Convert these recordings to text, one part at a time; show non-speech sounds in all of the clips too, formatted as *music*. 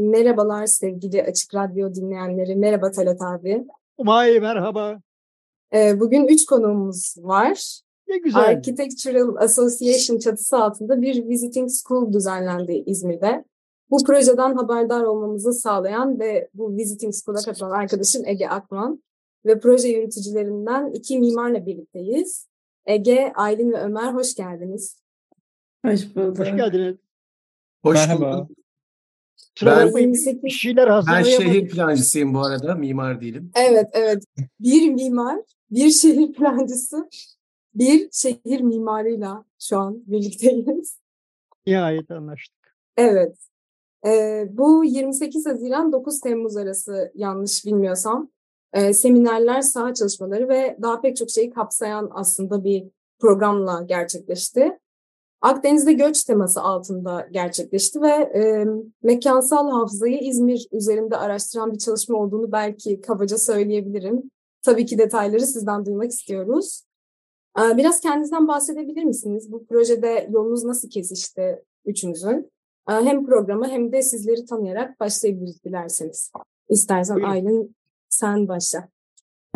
Merhabalar sevgili Açık Radyo dinleyenleri. Merhaba Talat abi. Umay merhaba. Ee, bugün üç konuğumuz var. Ne güzel. Architectural Association çatısı altında bir visiting school düzenlendi İzmir'de. Bu projeden haberdar olmamızı sağlayan ve bu visiting school'a katılan arkadaşım Ege Akman ve proje yöneticilerinden iki mimarla birlikteyiz. Ege, Aylin ve Ömer hoş geldiniz. Hoş bulduk. Hoş geldiniz. Hoş Merhaba. bulduk. Ben- bir şeyler Ben hazırlayamadım. şehir plancısıyım bu arada, mimar değilim. Evet, evet. Bir mimar, bir şehir plancısı, bir şehir mimarıyla şu an birlikteyiz. Nihayet anlaştık. Evet. Ee, bu 28 Haziran 9 Temmuz arası yanlış bilmiyorsam e, seminerler, saha çalışmaları ve daha pek çok şeyi kapsayan aslında bir programla gerçekleşti. Akdeniz'de göç teması altında gerçekleşti ve e, mekansal hafızayı İzmir üzerinde araştıran bir çalışma olduğunu belki kabaca söyleyebilirim. Tabii ki detayları sizden duymak istiyoruz. Ee, Biraz kendinizden bahsedebilir misiniz? Bu projede yolunuz nasıl kesişti üçünüzün? Ee, Hem programı hem de sizleri tanıyarak başlayabiliriz dilerseniz. İstersen Buyurun. Aylin sen başla.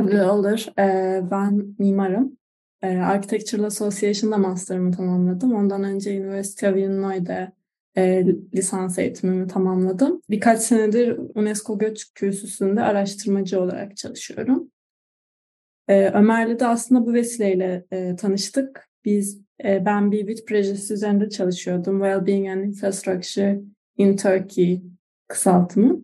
Olur. Ee, ben mimarım. Ee, Architectural Association'da master'ımı tamamladım. Ondan önce University of Illinois'de e, lisans eğitimimi tamamladım. Birkaç senedir UNESCO Göç Kürsüsü'nde araştırmacı olarak çalışıyorum. Ee, Ömer'le de aslında bu vesileyle e, tanıştık. Biz, e, ben bir BIT projesi üzerinde çalışıyordum. Wellbeing and Infrastructure in Turkey kısaltımı.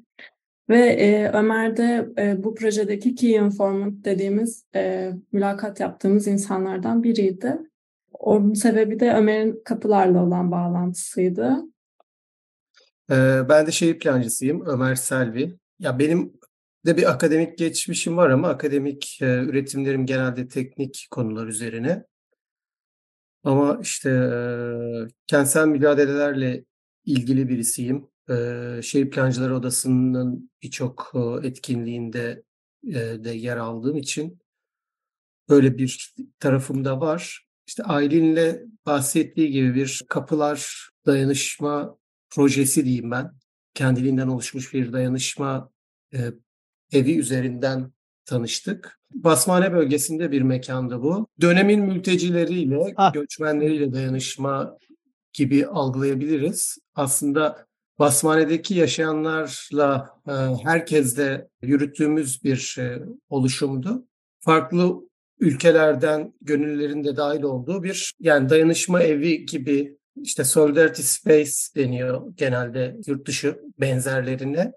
Ve e, Ömer de e, bu projedeki Key Informant dediğimiz e, mülakat yaptığımız insanlardan biriydi. Onun sebebi de Ömer'in kapılarla olan bağlantısıydı. Ee, ben de şehir plancısıyım, Ömer Selvi. Ya benim de bir akademik geçmişim var ama akademik e, üretimlerim genelde teknik konular üzerine. Ama işte e, kentsel mücadelelerle ilgili birisiyim. E, Şehir Plancıları Odası'nın birçok e, etkinliğinde e, de yer aldığım için böyle bir tarafım da var. İşte Aylin'le bahsettiği gibi bir kapılar dayanışma projesi diyeyim ben. Kendiliğinden oluşmuş bir dayanışma e, evi üzerinden tanıştık. Basmane bölgesinde bir mekandı bu. Dönemin mültecileriyle, Ah. göçmenleriyle dayanışma gibi algılayabiliriz. Aslında Basmane'deki yaşayanlarla e, herkesle yürüttüğümüz bir e, oluşumdu. Farklı ülkelerden gönüllülerin de dahil olduğu bir yani dayanışma evi gibi işte Solidarity Space deniyor genelde yurt dışı benzerlerine.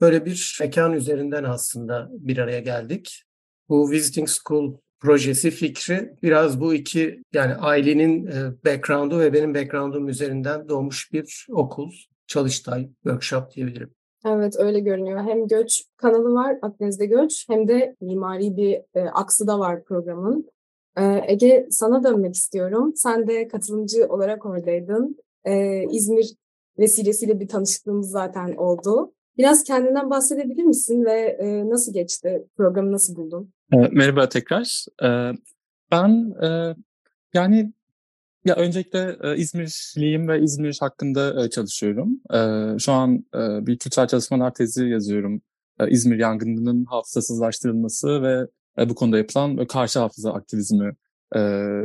Böyle bir mekan üzerinden aslında bir araya geldik. Bu Visiting School projesi fikri biraz bu iki yani ailenin e, background'u ve benim background'um üzerinden doğmuş bir okul, çalıştay, workshop diyebilirim. Evet öyle görünüyor. Hem göç kanalı var Akdeniz'de göç hem de mimari bir e, aksı da var programın. E, Ege sana dönmek istiyorum. Sen de katılımcı olarak oradaydın. E, İzmir vesilesiyle bir tanışıklığımız zaten oldu. Biraz kendinden bahsedebilir misin ve e, nasıl geçti? Programı nasıl buldun? E, Merhaba tekrar. E, Ben e, yani ya öncelikle e, İzmirliyim ve İzmir hakkında e, çalışıyorum. E, Şu an e, bir kültürel çalışmalar tezi yazıyorum. E, İzmir yangınının hafızasızlaştırılması ve e, bu konuda yapılan e, karşı hafıza aktivizmi e,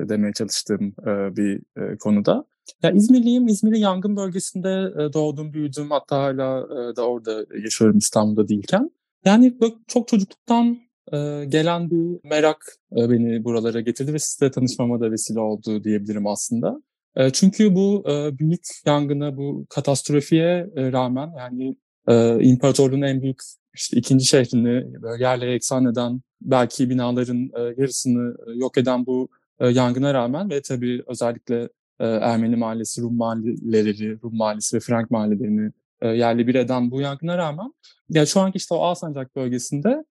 demeye çalıştığım e, bir e, konuda. Ya İzmirliyim. İzmir'in yangın bölgesinde e, doğdum, büyüdüm. Hatta hala e, da orada yaşıyorum İstanbul'da değilken. Yani çok çocukluktan e, gelen bir merak e, beni buralara getirdi ve sizle tanışmama da vesile oldu diyebilirim aslında. E, çünkü bu e, büyük yangına, bu katastrofiye e, rağmen yani e, imparatorluğun en büyük işte ikinci şehrini böyle yerle eksan eden, belki binaların yarısını yok eden bu yangına rağmen ve tabii özellikle Ermeni mahallesi, Rum mahalleleri, Rum mahallesi ve Frank mahallelerini e, yerli bir eden bu yangına rağmen ya şu anki işte o Alsancak bölgesinde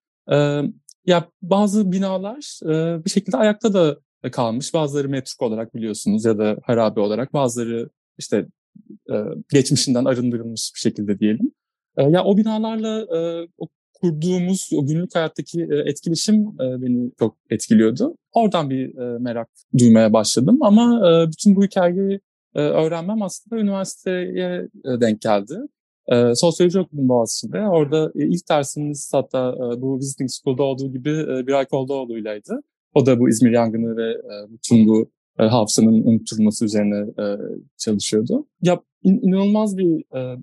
ya bazı binalar e, bir şekilde ayakta da kalmış. Bazıları metruk olarak biliyorsunuz ya da harabe olarak. Bazıları işte e, geçmişinden arındırılmış bir şekilde diyelim. E, ya o binalarla e, o kurduğumuz o günlük hayattaki e, etkileşim e, beni çok etkiliyordu. Oradan bir e, merak duymaya başladım ama e, bütün bu hikayeyi e, öğrenmem aslında üniversiteye e, denk geldi. E, sosyoloji okudum Boğaziçi'nde. Orada e, ilk dersimiz hatta e, bu Visiting School'da olduğu gibi e, Biray Koldoğlu'ylaydı. O da bu İzmir yangını ve e, bütün bu e, hafızanın unutulması üzerine e, çalışıyordu. Ya in, inanılmaz bir e,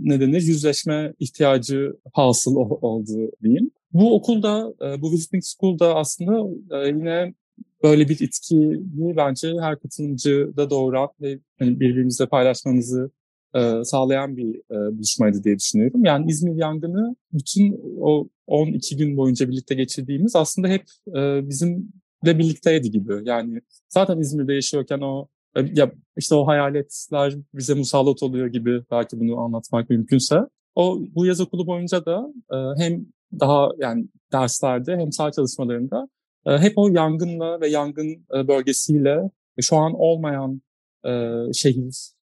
ne denir yüzleşme ihtiyacı hasıl oldu diyeyim. Bu okulda, e, bu Visiting School'da aslında e, yine böyle bir itkiyi bence her katılımcıda doğuran ve hani birbirimizle paylaşmamızı e, sağlayan bir e, buluşmaydı diye düşünüyorum. Yani İzmir yangını bütün o 12 gün boyunca birlikte geçirdiğimiz aslında hep e, bizimle birlikteydi gibi. Yani zaten İzmir'de yaşıyorken o e, ya işte o hayaletler bize musallat oluyor gibi belki bunu anlatmak mümkünse. O bu yaz okulu boyunca da e, hem daha yani derslerde hem saha çalışmalarında e, hep o yangınla ve yangın e, bölgesiyle şu an olmayan e,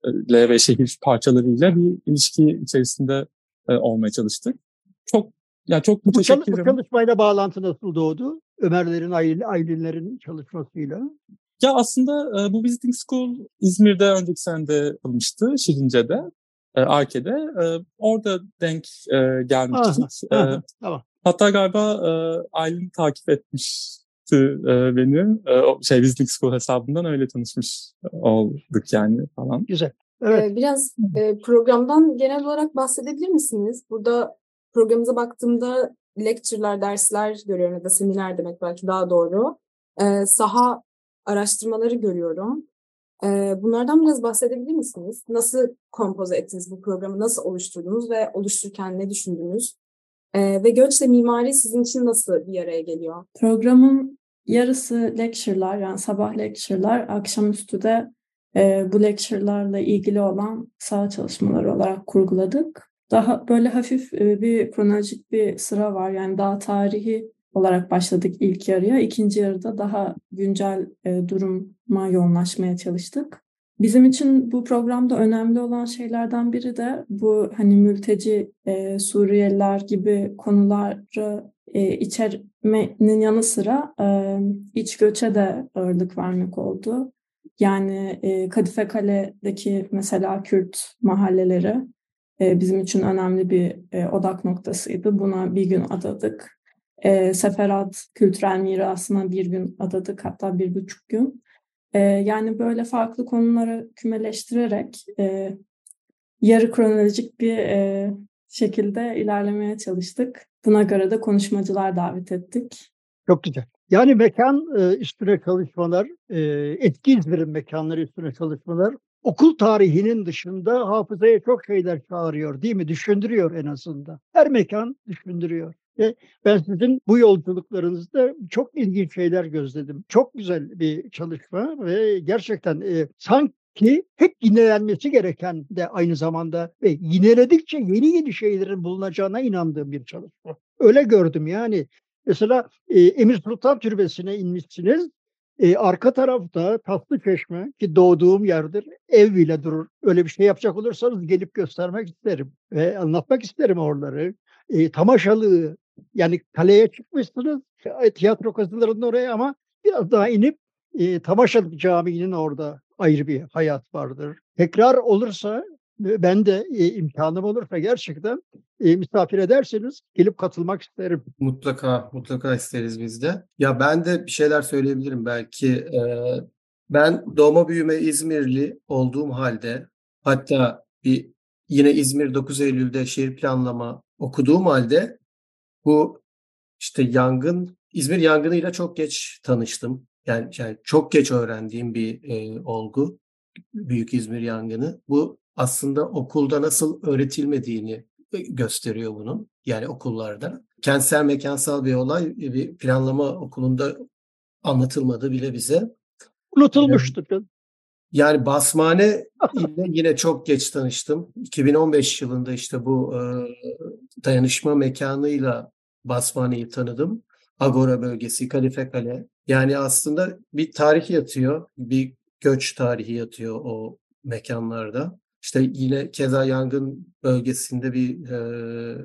şehirle ve şehir parçalarıyla bir ilişki içerisinde e, olmaya çalıştık. Çok yani çok müteşekkirim. Bu çalışmayla bağlantı nasıl doğdu? Ömerlerin, Aylinlerin çalışmasıyla. Ya aslında e, bu Visiting School İzmir'de önceki sene de yapılmıştı, Şirince'de, e, Arke'de. E, orada denk e, gelmiştik. Aha, e, tamam. Hatta galiba e, Aylin takip etmişti e, beni. E, o şey Visiting School hesabından öyle tanışmış olduk yani falan. Güzel. Evet. Ee, biraz e, programdan genel olarak bahsedebilir misiniz? Burada programımıza baktığımda lecture'lar, dersler görüyorum ya da seminer demek belki daha doğru. Ee, saha araştırmaları görüyorum. Ee, bunlardan biraz bahsedebilir misiniz? Nasıl kompoze ettiniz bu programı, nasıl oluşturdunuz ve oluştururken ne düşündünüz? Ee, ve göçle mimari sizin için nasıl bir araya geliyor? Programın yarısı lecture'lar yani sabah lecture'lar, akşamüstü de e, bu lecture'larla ilgili olan saha çalışmaları olarak kurguladık. Daha böyle hafif e, bir kronolojik bir sıra var yani daha tarihi olarak başladık ilk yarıya. İkinci yarıda daha güncel e, duruma yoğunlaşmaya çalıştık. Bizim için bu programda önemli olan şeylerden biri de bu hani mülteci e, Suriyeliler gibi konuları e, içermenin yanı sıra e, iç göçe de ağırlık vermek oldu. Yani e, Kadife Kale'deki mesela Kürt mahalleleri e, bizim için önemli bir e, odak noktasıydı. Buna bir gün adadık e, Seferat kültürel mirasına bir gün adadık hatta bir buçuk gün. E, yani böyle farklı konuları kümeleştirerek e, yarı kronolojik bir e, şekilde ilerlemeye çalıştık. Buna göre de konuşmacılar davet ettik. Çok güzel. Yani mekan e, üstüne çalışmalar, e, etki İzmir'in mekanları üstüne çalışmalar okul tarihinin dışında hafızaya çok şeyler çağırıyor değil mi? Düşündürüyor en azından. Her mekan düşündürüyor. Ve ben sizin bu yolculuklarınızda çok ilginç şeyler gözledim. Çok güzel bir çalışma ve gerçekten e, sanki hep yinelenmesi gereken de aynı zamanda ve yineledikçe yeni yeni şeylerin bulunacağına inandığım bir çalışma. Öyle gördüm yani. Mesela e, Emir Sultan Türbesi'ne inmişsiniz. E, arka tarafta Tatlı Çeşme ki doğduğum yerdir ev bile durur. Öyle bir şey yapacak olursanız gelip göstermek isterim ve anlatmak isterim oraları. E, Tamaşalı yani kaleye çıkmışsınız tiyatro kazılarının oraya ama biraz daha inip e, Tamaşalı Camii'nin orada ayrı bir hayat vardır. Tekrar olursa ben de e, imkanım olursa gerçekten e, misafir ederseniz gelip katılmak isterim. Mutlaka, mutlaka isteriz biz de. Ya ben de bir şeyler söyleyebilirim belki. E, ben doğma büyüme İzmirli olduğum halde hatta bir yine İzmir 9 Eylül'de şehir planlama okuduğum halde bu işte yangın, İzmir yangınıyla çok geç tanıştım. Yani, yani çok geç öğrendiğim bir e, olgu. Büyük İzmir yangını. Bu aslında okulda nasıl öğretilmediğini e, gösteriyor bunun. Yani okullarda. Kentsel mekansal bir olay bir planlama okulunda anlatılmadı bile bize. Unutulmuştur. Yani Basmane ile yine çok geç tanıştım. 2015 yılında işte bu e, dayanışma mekanıyla Basmane'yi tanıdım. Agora bölgesi, Kalife Kale. Yani aslında bir tarih yatıyor, bir göç tarihi yatıyor o mekanlarda. İşte yine keza yangın bölgesinde bir e,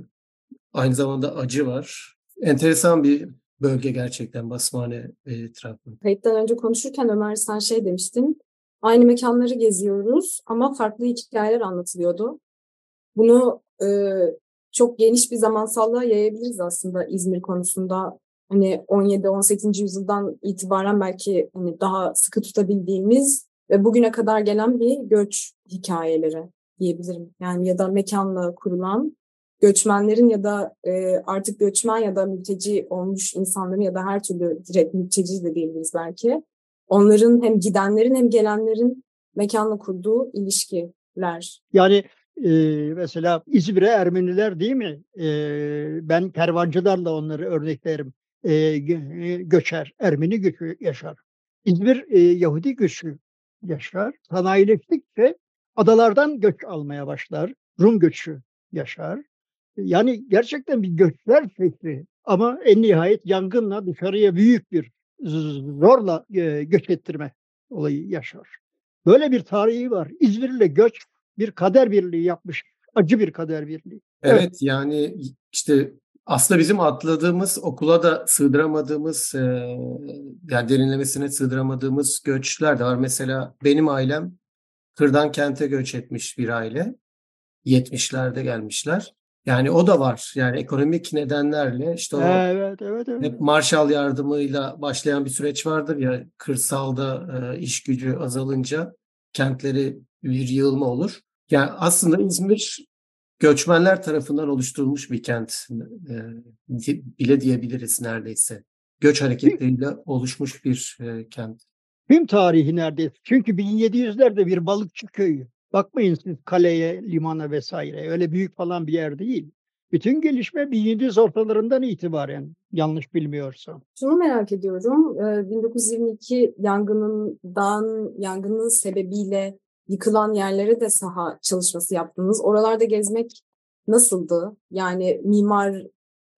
aynı zamanda acı var. Enteresan bir bölge gerçekten Basmane etrafı. Kayıttan önce konuşurken Ömer sen şey demiştin. Aynı mekanları geziyoruz ama farklı hikayeler anlatılıyordu. bunu e, çok geniş bir zamansallığa yayabiliriz aslında İzmir konusunda. Hani 17-18. yüzyıldan itibaren belki hani daha sıkı tutabildiğimiz ve bugüne kadar gelen bir göç hikayeleri diyebilirim. Yani ya da mekanla kurulan göçmenlerin ya da e, artık göçmen ya da mülteci olmuş insanların ya da her türlü direkt mülteci de diyebiliriz belki. Onların hem gidenlerin hem gelenlerin mekanla kurduğu ilişkiler. Yani e, mesela İzmir'e Ermeniler değil mi? E, ben kervancılarla onları örneklerim. E, göçer, Ermeni göçü yaşar. İzmir e, Yahudi göçü yaşar. Sanayileştikçe adalardan göç almaya başlar. Rum göçü yaşar. Yani gerçekten bir göçler şekli ama en nihayet yangınla dışarıya büyük bir zorla göç ettirme olayı yaşar. Böyle bir tarihi var. İzmir'le göç bir kader birliği yapmış. Acı bir kader birliği. Evet, evet yani işte aslında bizim atladığımız okula da sığdıramadığımız e, yani derinlemesine sığdıramadığımız göçler de var. Mesela benim ailem Kırdan kente göç etmiş bir aile. 70'lerde gelmişler. Yani o da var. Yani ekonomik nedenlerle işte o evet, evet, evet. hep Marshall yardımıyla başlayan bir süreç vardır ya kırsalda e, iş gücü azalınca kentleri bir yığılma olur. Yani aslında İzmir göçmenler tarafından oluşturulmuş bir kent e, bile diyebiliriz neredeyse. Göç hareketleriyle oluşmuş bir e, kent. Tüm tarihi neredeyse. Çünkü 1700'lerde bir balıkçı köyü. Bakmayın siz kaleye, limana vesaire. Öyle büyük falan bir yer değil. Bütün gelişme 1700 ortalarından itibaren yanlış bilmiyorsam. Şunu merak ediyorum. 1922 yangınından, yangının sebebiyle yıkılan yerlere de saha çalışması yaptınız. Oralarda gezmek nasıldı? Yani mimar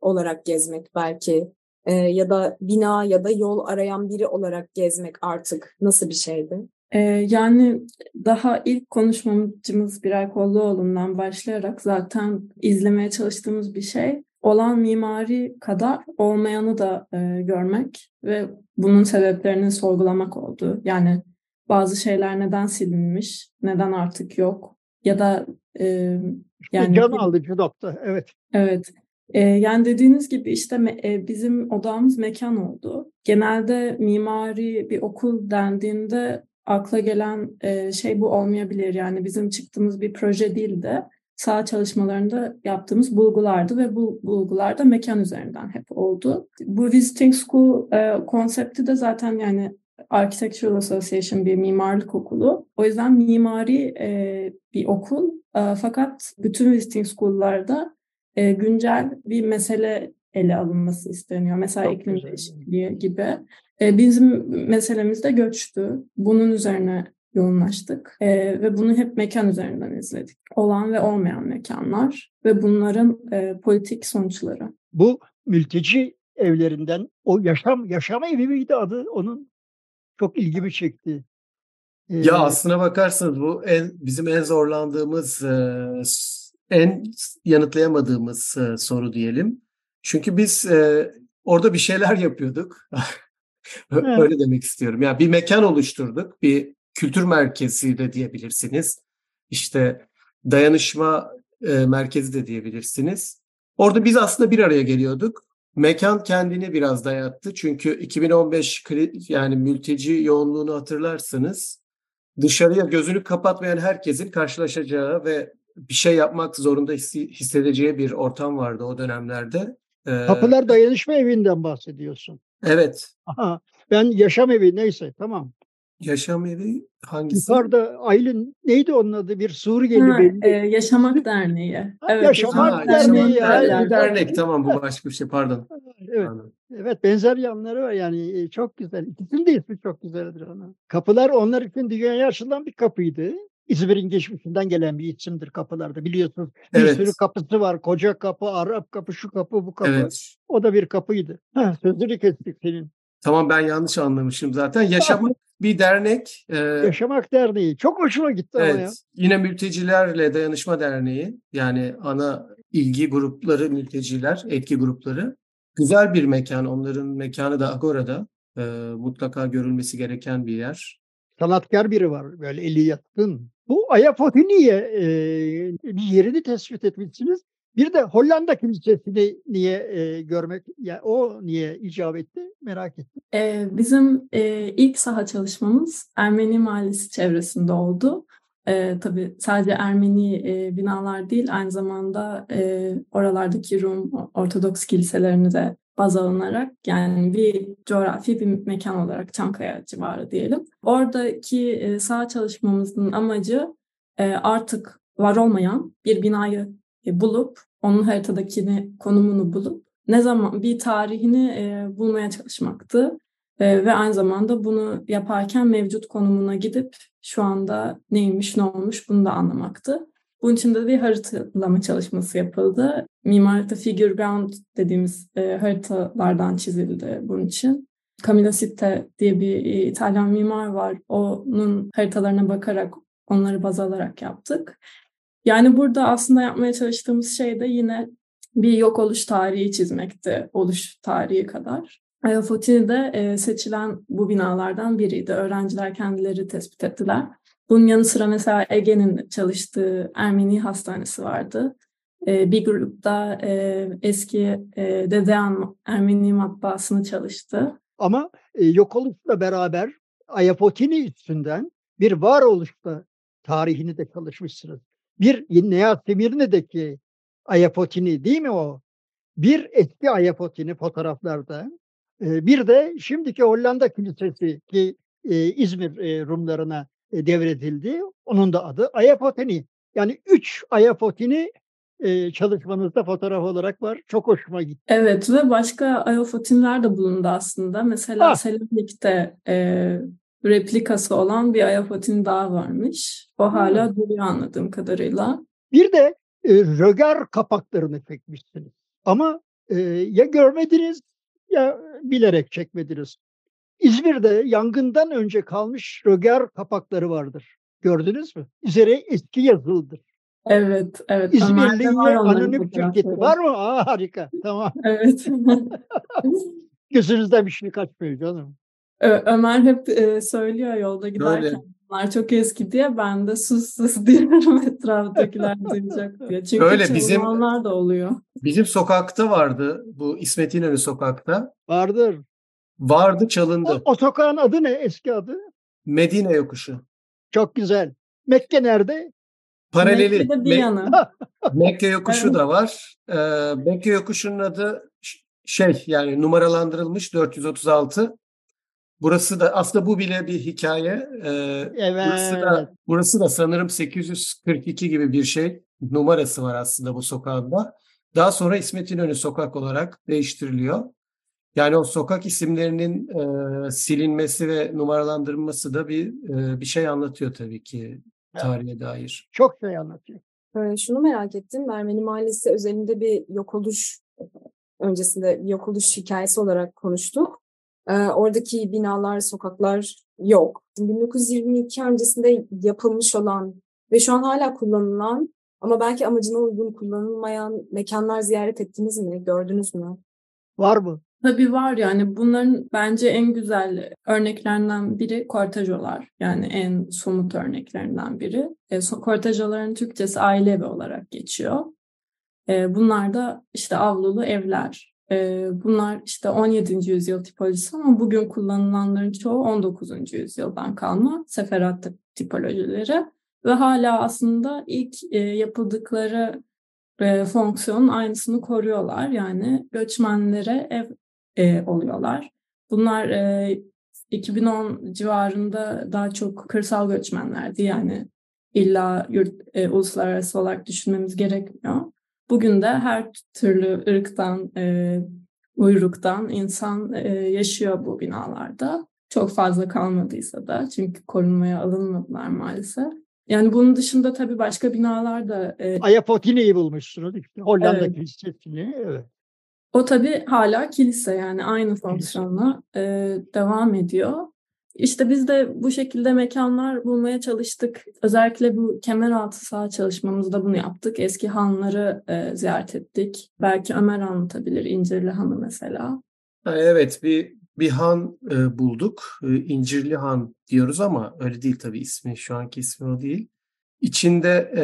olarak gezmek belki e, ya da bina ya da yol arayan biri olarak gezmek artık nasıl bir şeydi? Ee, yani daha ilk konuşmamız Biray Kolluoğlu'ndan başlayarak zaten izlemeye çalıştığımız bir şey olan mimari kadar olmayanı da e, görmek ve bunun sebeplerini sorgulamak oldu. Yani bazı şeyler neden silinmiş, neden artık yok ya da e, yani can alıcı nokta evet. Evet. E, yani dediğiniz gibi işte e, bizim odamız mekan oldu. Genelde mimari bir okul dendiğinde akla gelen e, şey bu olmayabilir. Yani bizim çıktığımız bir proje değil de sağ çalışmalarında yaptığımız bulgulardı ve bu bulgular da mekan üzerinden hep oldu. Bu Visiting School e, konsepti de zaten yani Architectural Association bir mimarlık okulu. O yüzden mimari e, bir okul. E, fakat bütün visiting school'larda e, güncel bir mesele ele alınması isteniyor. Mesela Çok iklim değişikliği gibi. E, bizim meselemiz de göçtü. Bunun üzerine yoğunlaştık e, ve bunu hep mekan üzerinden izledik. Olan ve olmayan mekanlar ve bunların e, politik sonuçları. Bu mülteci evlerinden o yaşam yaşam evi miydi adı onun çok ilgimi çekti. Ee, ya aslına bakarsanız bu en bizim en zorlandığımız en yanıtlayamadığımız soru diyelim. Çünkü biz orada bir şeyler yapıyorduk. *laughs* Öyle demek istiyorum. Yani bir mekan oluşturduk. Bir kültür merkezi de diyebilirsiniz. İşte dayanışma merkezi de diyebilirsiniz. Orada biz aslında bir araya geliyorduk. Mekan kendini biraz dayattı. Çünkü 2015 yani mülteci yoğunluğunu hatırlarsınız. Dışarıya gözünü kapatmayan herkesin karşılaşacağı ve bir şey yapmak zorunda hissedeceği bir ortam vardı o dönemlerde. Ee, Kapılar dayanışma evinden bahsediyorsun. Evet. Aha, ben yaşam evi neyse tamam. Yaşam evi hangisi? Yukarıda Aylin neydi onun adı? Bir Suriyeli ha, belli. E, Yaşamak Derneği. Evet, Yaşamak ha, Derneği. Yaşamak Derneği. dernek tamam bu başka bir şey pardon. Evet. Evet benzer yanları var yani e, çok güzel. İkisinin de ismi çok güzeldir ona. Kapılar onlar için dünyaya açılan bir kapıydı. İzmir'in geçmişinden gelen bir isimdir kapılarda biliyorsunuz. Bir evet. sürü kapısı var. Koca kapı, Arap kapı, şu kapı, bu kapı. Evet. O da bir kapıydı. Heh, sözünü kestik senin. Tamam ben yanlış anlamışım zaten. Yaşamak bir dernek. E, Yaşamak Derneği. Çok hoşuma gitti evet, ama ya. Yine Mültecilerle Dayanışma Derneği. Yani ana ilgi grupları mülteciler, etki grupları. Güzel bir mekan. Onların mekanı da Agora'da. E, mutlaka görülmesi gereken bir yer. Sanatkar biri var. Böyle eli yatkın. Bu Ayapotini'ye e, bir yerini tespit etmişsiniz. Bir de Hollanda Kilisesi'ni niye e, görmek, ya o niye icap etti merak ettim. Ee, bizim e, ilk saha çalışmamız Ermeni Mahallesi çevresinde oldu. E, tabii sadece Ermeni e, binalar değil, aynı zamanda e, oralardaki Rum Ortodoks kiliselerini de baz alınarak yani bir coğrafi bir mekan olarak Çankaya civarı diyelim. Oradaki e, saha çalışmamızın amacı e, artık var olmayan bir binayı bulup onun haritadakini konumunu bulup ne zaman bir tarihini e, bulmaya çalışmaktı. E, ve aynı zamanda bunu yaparken mevcut konumuna gidip şu anda neymiş ne olmuş bunu da anlamaktı. Bunun için de bir haritalama çalışması yapıldı. Mimarlıkta figure ground dediğimiz e, haritalardan çizildi bunun için. Camillo Sitte diye bir İtalyan mimar var. Onun haritalarına bakarak onları baz alarak yaptık. Yani burada aslında yapmaya çalıştığımız şey de yine bir yok oluş tarihi çizmekti, oluş tarihi kadar. Ayafotini de e, seçilen bu binalardan biriydi. Öğrenciler kendileri tespit ettiler. Bunun yanı sıra mesela Ege'nin çalıştığı Ermeni hastanesi vardı. E, bir grupta e, eski Dedean Ermeni matbaasını çalıştı. Ama yok oluşla beraber Ayapotini üstünden bir varoluşta tarihini de çalışmışsınız. Bir Neyat Demirne'deki Ayapotini değil mi o? Bir eski Ayapotini fotoğraflarda. Bir de şimdiki Hollanda Kilisesi ki İzmir Rumlarına devredildi. Onun da adı Ayapotini. Yani üç Ayapotini çalışmanızda fotoğraf olarak var. Çok hoşuma gitti. Evet ve başka Ayapotinler de bulundu aslında. Mesela ah. Selanik'te e, replikası olan bir Ayapotin daha varmış. O hala hmm. duruyor anladığım kadarıyla. Bir de e, röger kapaklarını çekmişsiniz. Ama e, ya görmediniz ya bilerek çekmediniz. İzmir'de yangından önce kalmış röger kapakları vardır. Gördünüz mü? Üzeri eski yazılıdır. Evet, evet. İzmirli anonim şirketi var mı? Aa, harika, tamam. Evet. *laughs* Gözünüzden bir şey kaçmıyor canım. Ö- Ömer hep e, söylüyor yolda giderken. Öyle. Bunlar çok eski diye ben de sus sus *laughs* diyorum etraftakiler duyacak diye. Çünkü Öyle bizim da oluyor. Bizim sokakta vardı bu İsmet İnönü sokakta. Vardır. Vardı çalındı. O, o sokağın adı ne eski adı? Medine yokuşu. Çok güzel. Mekke nerede? Paraleli. Mekke'de bir yana. *laughs* Mekke yokuşu evet. da var. Ee, Mekke yokuşunun adı şey yani numaralandırılmış 436. Burası da aslında bu bile bir hikaye. Ee, evet. Burası da, burası da sanırım 842 gibi bir şey. Numarası var aslında bu sokağında. Daha sonra İsmet İnönü sokak olarak değiştiriliyor. Yani o sokak isimlerinin e, silinmesi ve numaralandırılması da bir e, bir şey anlatıyor tabii ki tarihe evet. dair. Çok şey anlatıyor. Ee, şunu merak ettim. Ermeni Mahallesi özelinde bir yok oluş öncesinde yok oluş hikayesi olarak konuştuk. Oradaki binalar, sokaklar yok. 1922 öncesinde yapılmış olan ve şu an hala kullanılan ama belki amacına uygun kullanılmayan mekanlar ziyaret ettiniz mi? Gördünüz mü? Var mı? Tabii var yani bunların bence en güzel örneklerinden biri kortajolar. Yani en somut örneklerinden biri. E, kortajoların Türkçesi aile evi olarak geçiyor. E, bunlar da işte avlulu evler. E, bunlar işte 17. yüzyıl tipolojisi ama bugün kullanılanların çoğu 19. yüzyıldan kalma seferat tipolojileri. Ve hala aslında ilk e, yapıldıkları e, fonksiyonun aynısını koruyorlar. Yani göçmenlere ev e, oluyorlar. Bunlar e, 2010 civarında daha çok kırsal göçmenlerdi. Yani illa yurt, uluslararası olarak düşünmemiz gerekmiyor. Bugün de her türlü ırktan, e, uyruktan insan e, yaşıyor bu binalarda. Çok fazla kalmadıysa da çünkü korunmaya alınmadılar maalesef. Yani bunun dışında tabii başka binalar da... E, Ayapotine'yi bulmuşsunuz işte Hollanda evet. Kilisesi'ni. Evet. O tabii hala kilise yani aynı fonksiyonla e, devam ediyor. İşte biz de bu şekilde mekanlar bulmaya çalıştık. Özellikle bu kemeraltı saha çalışmamızda bunu yaptık. Eski hanları e, ziyaret ettik. Belki Ömer anlatabilir İncirli Hanı mesela. Evet bir bir han e, bulduk. E, İncirli Han diyoruz ama öyle değil tabii ismi. Şu anki ismi o değil. içinde e,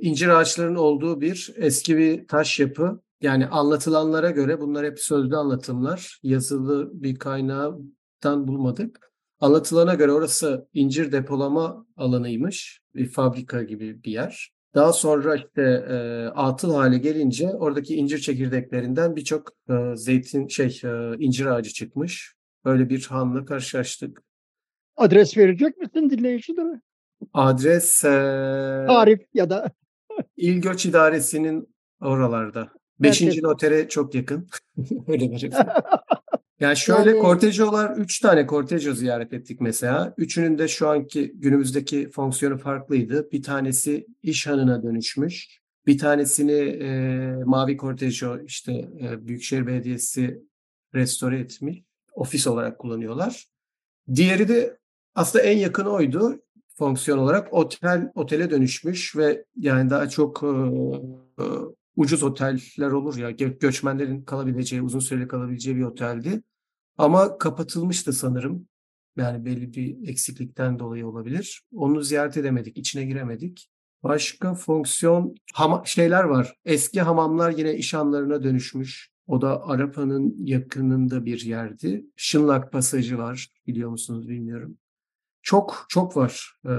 incir ağaçlarının olduğu bir eski bir taş yapı. Yani anlatılanlara göre bunlar hep sözlü anlatımlar. Yazılı bir kaynağından bulmadık. Anlatılana göre orası incir depolama alanıymış. Bir fabrika gibi bir yer. Daha sonra işte e, atıl hale gelince oradaki incir çekirdeklerinden birçok e, zeytin şey e, incir ağacı çıkmış. Böyle bir hanla karşılaştık. Adres verecek misin dinleyicilere? Adres e, Tarif ya da *laughs* İl Göç İdaresi'nin oralarda. Beşinci notere çok yakın. *laughs* Öyle verelim. *laughs* Yani şöyle Yani- kortejolar, üç tane kortejo ziyaret ettik mesela. Üçünün de şu anki günümüzdeki fonksiyonu farklıydı. Bir tanesi iş hanına dönüşmüş. Bir tanesini e, Mavi Kortejo işte e, Büyükşehir Belediyesi restore etmiş. Ofis olarak kullanıyorlar. Diğeri de aslında en yakın oydu fonksiyon olarak. Otel otele dönüşmüş ve yani daha çok e, e, ucuz oteller olur ya gö- göçmenlerin kalabileceği, uzun süreli kalabileceği bir oteldi. Ama kapatılmıştı sanırım. Yani belli bir eksiklikten dolayı olabilir. Onu ziyaret edemedik, içine giremedik. Başka fonksiyon hama, şeyler var. Eski hamamlar yine iş hanlarına dönüşmüş. O da Arapa'nın yakınında bir yerdi. Şınlak Pasajı var. Biliyor musunuz bilmiyorum. Çok çok var. Ee,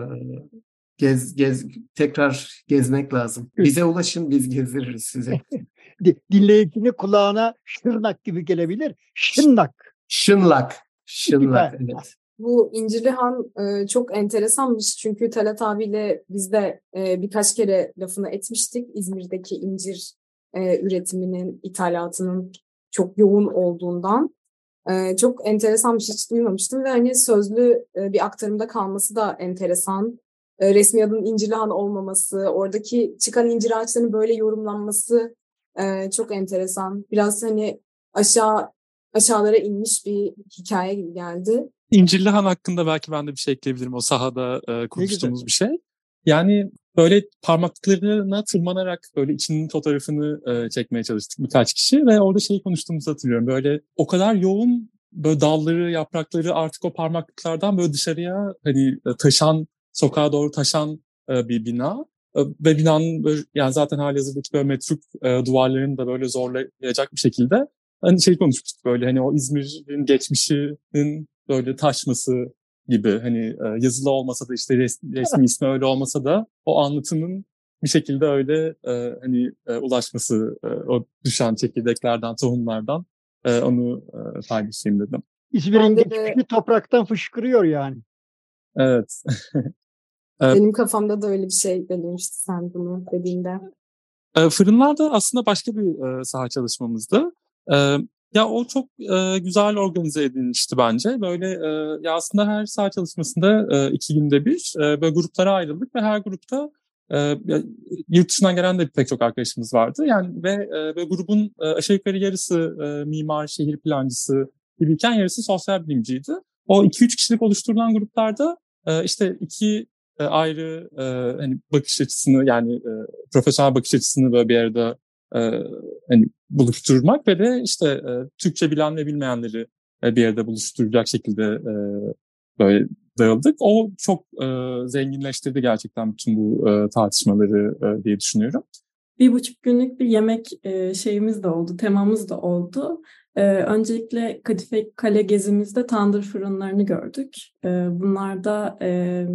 gez gez tekrar gezmek lazım. Bize ulaşın biz gezdiririz size. *laughs* di- dinleyicinin kulağına şırnak gibi gelebilir. Şırnak. Şınlak. Şınlak evet. Bu İncirlihan e, çok enteresanmış çünkü Talat abiyle biz de e, birkaç kere lafını etmiştik. İzmir'deki incir e, üretiminin, ithalatının çok yoğun olduğundan. E, çok enteresanmış, hiç duymamıştım ve hani sözlü e, bir aktarımda kalması da enteresan. E, resmi adının İncirlihan olmaması, oradaki çıkan incir ağaçlarının böyle yorumlanması e, çok enteresan. Biraz hani aşağı aşağılara inmiş bir hikaye gibi geldi. İncirlihan hakkında belki ben de bir şey ekleyebilirim. O sahada e, konuştuğumuz bir şey. Yani böyle parmaklarına tırmanarak böyle içinin fotoğrafını e, çekmeye çalıştık birkaç kişi ve orada şeyi konuştuğumuzu hatırlıyorum. Böyle o kadar yoğun böyle dalları, yaprakları artık o parmaklıklardan böyle dışarıya hani taşan, sokağa doğru taşan e, bir bina. E, ve binanın böyle, yani zaten halihazırdaki böyle metruk e, duvarlarını da böyle zorlayacak bir şekilde hani şey konuşmuştuk böyle hani o İzmir'in geçmişinin böyle taşması gibi hani e, yazılı olmasa da işte res- *laughs* resmi ismi öyle olmasa da o anlatımın bir şekilde öyle e, hani e, ulaşması e, o düşen çekirdeklerden, tohumlardan e, onu e, paylaşayım dedim. İzmir'in Bende de- geçmişi topraktan fışkırıyor yani. Evet. *laughs* Benim kafamda da öyle bir şey belirmişti sen bunu dediğinde. E, fırınlar da aslında başka bir saha çalışmamızdı. Ya o çok e, güzel organize edilmişti bence. Böyle e, ya aslında her saha çalışmasında e, iki günde bir e, böyle gruplara ayrıldık ve her grupta e, yurt dışından gelen de pek çok arkadaşımız vardı. Yani ve e, böyle grubun e, aşağı yukarı yarısı e, mimar, şehir plancısı gibiyken yarısı sosyal bilimciydi. O 2-3 kişilik oluşturulan gruplarda e, işte iki ayrı e, hani bakış açısını yani e, profesyonel bakış açısını böyle bir arada e, hani buluşturmak ve de işte e, Türkçe bilen ve bilmeyenleri e, bir arada buluşturacak şekilde e, böyle dağıldık. O çok e, zenginleştirdi gerçekten bütün bu e, tartışmaları e, diye düşünüyorum. Bir buçuk günlük bir yemek e, şeyimiz de oldu, temamız da oldu. E, öncelikle Kadife Kale gezimizde tandır fırınlarını gördük. E, bunlar e,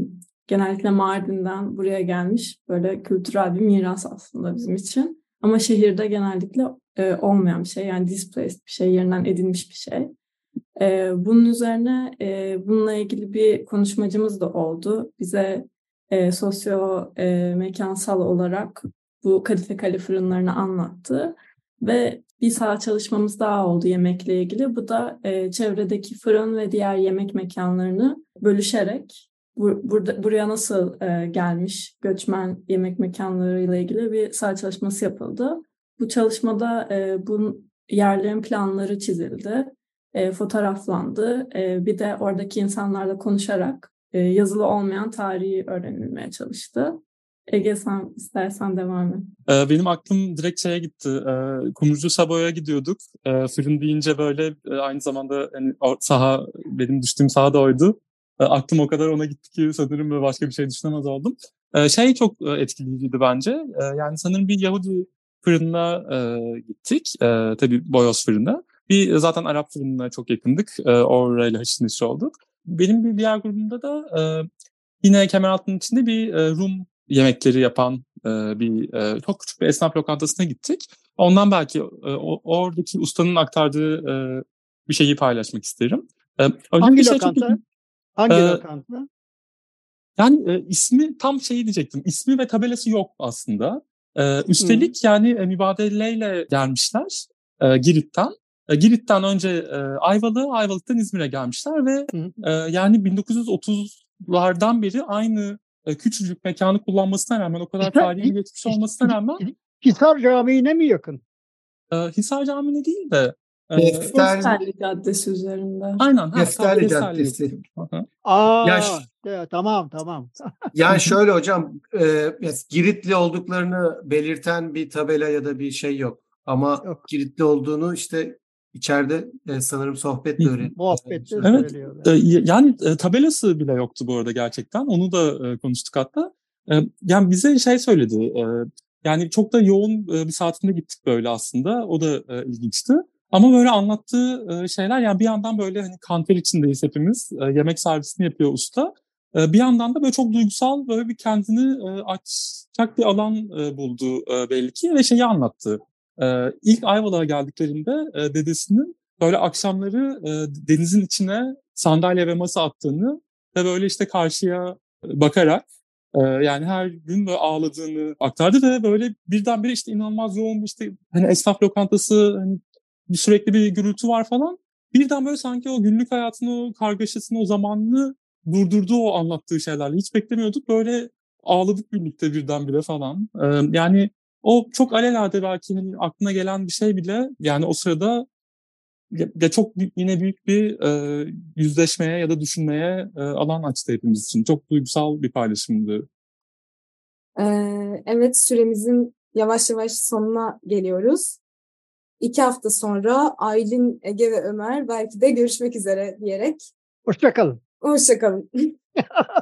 genellikle Mardin'den buraya gelmiş böyle kültürel bir miras aslında bizim için. Ama şehirde genellikle e, olmayan bir şey yani displaced bir şey, yerinden edilmiş bir şey. E, bunun üzerine e, bununla ilgili bir konuşmacımız da oldu. Bize e, sosyo e, mekansal olarak bu Kadife Kale fırınlarını anlattı. Ve bir saha çalışmamız daha oldu yemekle ilgili. Bu da e, çevredeki fırın ve diğer yemek mekanlarını bölüşerek bu, burada buraya nasıl e, gelmiş göçmen yemek mekanlarıyla ilgili bir saha çalışması yapıldı. Bu çalışmada e, bu yerlerin planları çizildi, e, fotoğraflandı. E, bir de oradaki insanlarla konuşarak e, yazılı olmayan tarihi öğrenilmeye çalıştı. Ege sen istersen devam et. E, benim aklım direkt şeye gitti. E, Kumrucu Sabo'ya gidiyorduk. E, fırın deyince böyle e, aynı zamanda o saha benim düştüğüm saha da oydu. E, aklım o kadar ona gitti ki sanırım başka bir şey düşünemez oldum. E, şey çok e, etkileyiciydi bence. Yani sanırım bir Yahudi fırınına e, gittik. Tabii Boyoz fırını. Bir zaten Arap fırınına çok yakındık. Orayla haşır neşir olduk. Benim bir diğer grubumda da yine Kemeraltı'nın içinde bir Rum yemekleri yapan bir çok küçük bir esnaf lokantasına gittik. Ondan belki oradaki ustanın aktardığı bir şeyi paylaşmak isterim. E, Hangi şey lokanta? Çok... Hangi e, lokanta? Yani e, ismi tam şeyi diyecektim. İsmi ve tabelası yok aslında. E, üstelik hmm. yani e, mübadeleyle gelmişler e, Girit'ten. E, Girit'ten önce e, Ayvalık'a, Ayvalık'tan İzmir'e gelmişler ve e, yani 1930'lardan beri aynı e, küçücük mekanı kullanmasına rağmen o kadar tarihi geçmiş olmasına rağmen Hisar Camii'ne mi yakın? E, Hisar Camii'ne değil de Defterli Caddesi üzerinde. Aynen. Defterli Caddesi. Aa, ya, ya, tamam tamam. *laughs* yani şöyle hocam, e, Giritli olduklarını belirten bir tabela ya da bir şey yok. Ama yok. Giritli olduğunu işte içeride e, sanırım sohbetle öğreniyor. Muhabbetle evet. E, yani e, tabelası bile yoktu bu arada gerçekten. Onu da e, konuştuk hatta. E, yani bize şey söyledi. E, yani çok da yoğun e, bir saatinde gittik böyle aslında. O da e, ilginçti. Ama böyle anlattığı e, şeyler yani bir yandan böyle hani kanter içindeyiz hepimiz. E, yemek servisini yapıyor usta. E, bir yandan da böyle çok duygusal böyle bir kendini açacak bir alan buldu belli ki ve şeyi anlattı. İlk Ayvalık'a geldiklerinde dedesinin böyle akşamları denizin içine sandalye ve masa attığını ve böyle işte karşıya bakarak yani her gün böyle ağladığını aktardı ve böyle birdenbire işte inanılmaz yoğun bir işte hani esnaf lokantası hani bir sürekli bir gürültü var falan. Birden böyle sanki o günlük hayatını, o kargaşasını, o zamanını durdurdu o anlattığı şeylerle. Hiç beklemiyorduk. Böyle ağladık birlikte birdenbire falan. Ee, yani o çok alelade belki hani aklına gelen bir şey bile yani o sırada ya çok yine büyük bir e, yüzleşmeye ya da düşünmeye e, alan açtı hepimiz için. Çok duygusal bir paylaşımdı. Ee, evet süremizin yavaş yavaş sonuna geliyoruz iki hafta sonra Aylin, Ege ve Ömer belki de görüşmek üzere diyerek. Hoşçakalın. Hoşçakalın. *laughs*